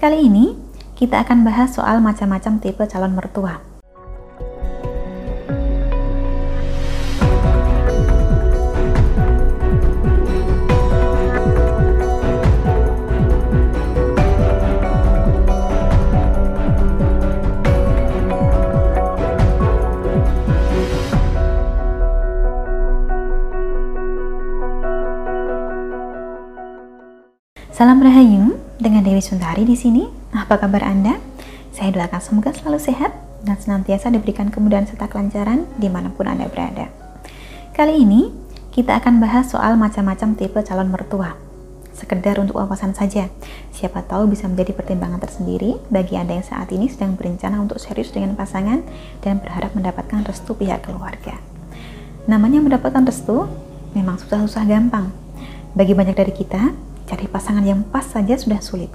Kali ini kita akan bahas soal macam-macam tipe calon mertua. Salam Rahayu dengan Dewi Suntari di sini. Apa kabar Anda? Saya doakan semoga selalu sehat dan senantiasa diberikan kemudahan serta kelancaran di mana pun Anda berada. Kali ini kita akan bahas soal macam-macam tipe calon mertua. Sekedar untuk wawasan saja, siapa tahu bisa menjadi pertimbangan tersendiri bagi Anda yang saat ini sedang berencana untuk serius dengan pasangan dan berharap mendapatkan restu pihak keluarga. Namanya mendapatkan restu memang susah-susah gampang. Bagi banyak dari kita, Cari pasangan yang pas saja sudah sulit.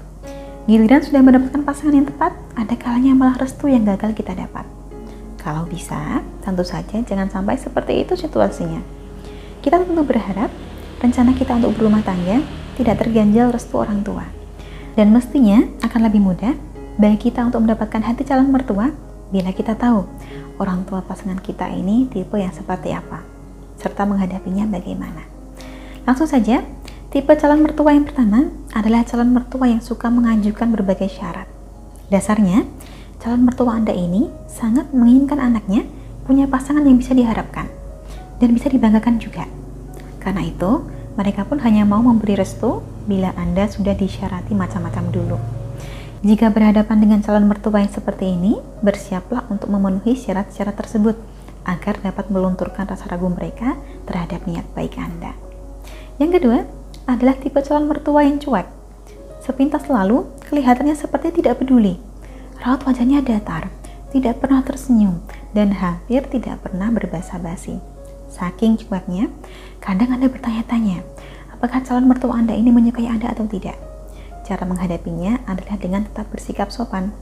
Giliran sudah mendapatkan pasangan yang tepat, ada kalanya malah restu yang gagal kita dapat. Kalau bisa, tentu saja jangan sampai seperti itu situasinya. Kita tentu berharap rencana kita untuk berumah tangga tidak terganjal restu orang tua. Dan mestinya akan lebih mudah bagi kita untuk mendapatkan hati calon mertua bila kita tahu orang tua pasangan kita ini tipe yang seperti apa, serta menghadapinya bagaimana. Langsung saja, Tipe calon mertua yang pertama adalah calon mertua yang suka mengajukan berbagai syarat. Dasarnya, calon mertua Anda ini sangat menginginkan anaknya punya pasangan yang bisa diharapkan dan bisa dibanggakan juga. Karena itu, mereka pun hanya mau memberi restu bila Anda sudah disyarati macam-macam dulu. Jika berhadapan dengan calon mertua yang seperti ini, bersiaplah untuk memenuhi syarat-syarat tersebut agar dapat melunturkan rasa ragu mereka terhadap niat baik Anda. Yang kedua, adalah tipe calon mertua yang cuek. Sepintas lalu, kelihatannya seperti tidak peduli. Raut wajahnya datar, tidak pernah tersenyum, dan hampir tidak pernah berbahasa basi. Saking cueknya, kadang Anda bertanya-tanya, apakah calon mertua Anda ini menyukai Anda atau tidak? Cara menghadapinya adalah dengan tetap bersikap sopan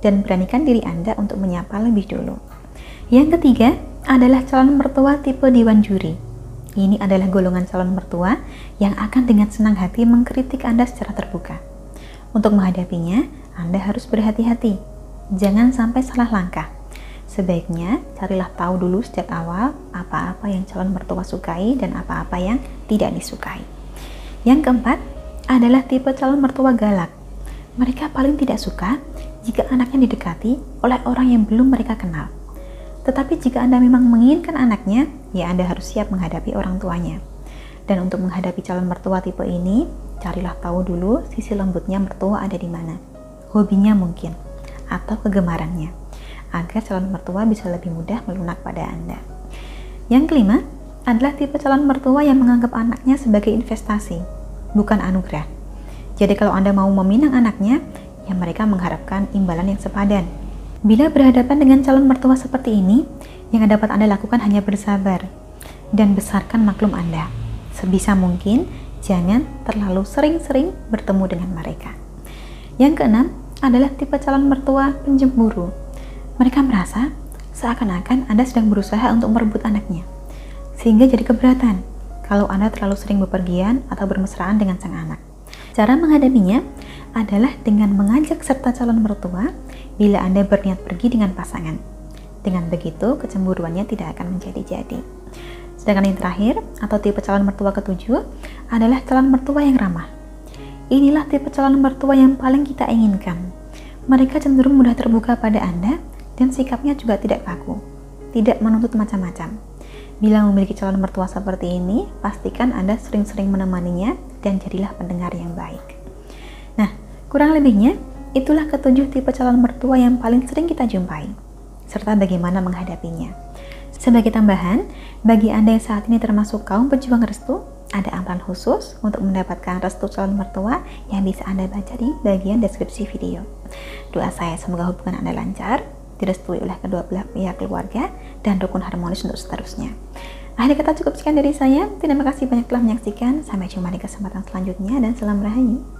dan beranikan diri Anda untuk menyapa lebih dulu. Yang ketiga adalah calon mertua tipe diwan juri. Ini adalah golongan calon mertua yang akan dengan senang hati mengkritik Anda secara terbuka. Untuk menghadapinya, Anda harus berhati-hati. Jangan sampai salah langkah. Sebaiknya carilah tahu dulu sejak awal apa-apa yang calon mertua sukai dan apa-apa yang tidak disukai. Yang keempat adalah tipe calon mertua galak. Mereka paling tidak suka jika anaknya didekati oleh orang yang belum mereka kenal. Tetapi jika Anda memang menginginkan anaknya, ya Anda harus siap menghadapi orang tuanya. Dan untuk menghadapi calon mertua tipe ini, carilah tahu dulu sisi lembutnya mertua ada di mana. Hobinya mungkin, atau kegemarannya, agar calon mertua bisa lebih mudah melunak pada Anda. Yang kelima adalah tipe calon mertua yang menganggap anaknya sebagai investasi, bukan anugerah. Jadi kalau Anda mau meminang anaknya, ya mereka mengharapkan imbalan yang sepadan, Bila berhadapan dengan calon mertua seperti ini, yang dapat Anda lakukan hanya bersabar dan besarkan maklum Anda. Sebisa mungkin, jangan terlalu sering-sering bertemu dengan mereka. Yang keenam adalah tipe calon mertua penjemburu. Mereka merasa seakan-akan Anda sedang berusaha untuk merebut anaknya, sehingga jadi keberatan kalau Anda terlalu sering bepergian atau bermesraan dengan sang anak. Cara menghadapinya adalah dengan mengajak serta calon mertua bila Anda berniat pergi dengan pasangan. Dengan begitu, kecemburuannya tidak akan menjadi-jadi. Sedangkan yang terakhir, atau tipe calon mertua ketujuh, adalah calon mertua yang ramah. Inilah tipe calon mertua yang paling kita inginkan. Mereka cenderung mudah terbuka pada Anda dan sikapnya juga tidak kaku, tidak menuntut macam-macam. Bila memiliki calon mertua seperti ini, pastikan Anda sering-sering menemaninya dan jadilah pendengar yang baik. Nah, kurang lebihnya, Itulah ketujuh tipe calon mertua yang paling sering kita jumpai, serta bagaimana menghadapinya. Sebagai tambahan, bagi Anda yang saat ini termasuk kaum pejuang restu, ada amalan khusus untuk mendapatkan restu calon mertua yang bisa Anda baca di bagian deskripsi video. Doa saya semoga hubungan Anda lancar, direstui oleh kedua belah pihak keluarga, dan rukun harmonis untuk seterusnya. Akhir kata cukup sekian dari saya. Terima kasih banyak telah menyaksikan. Sampai jumpa di kesempatan selanjutnya dan salam rahayu.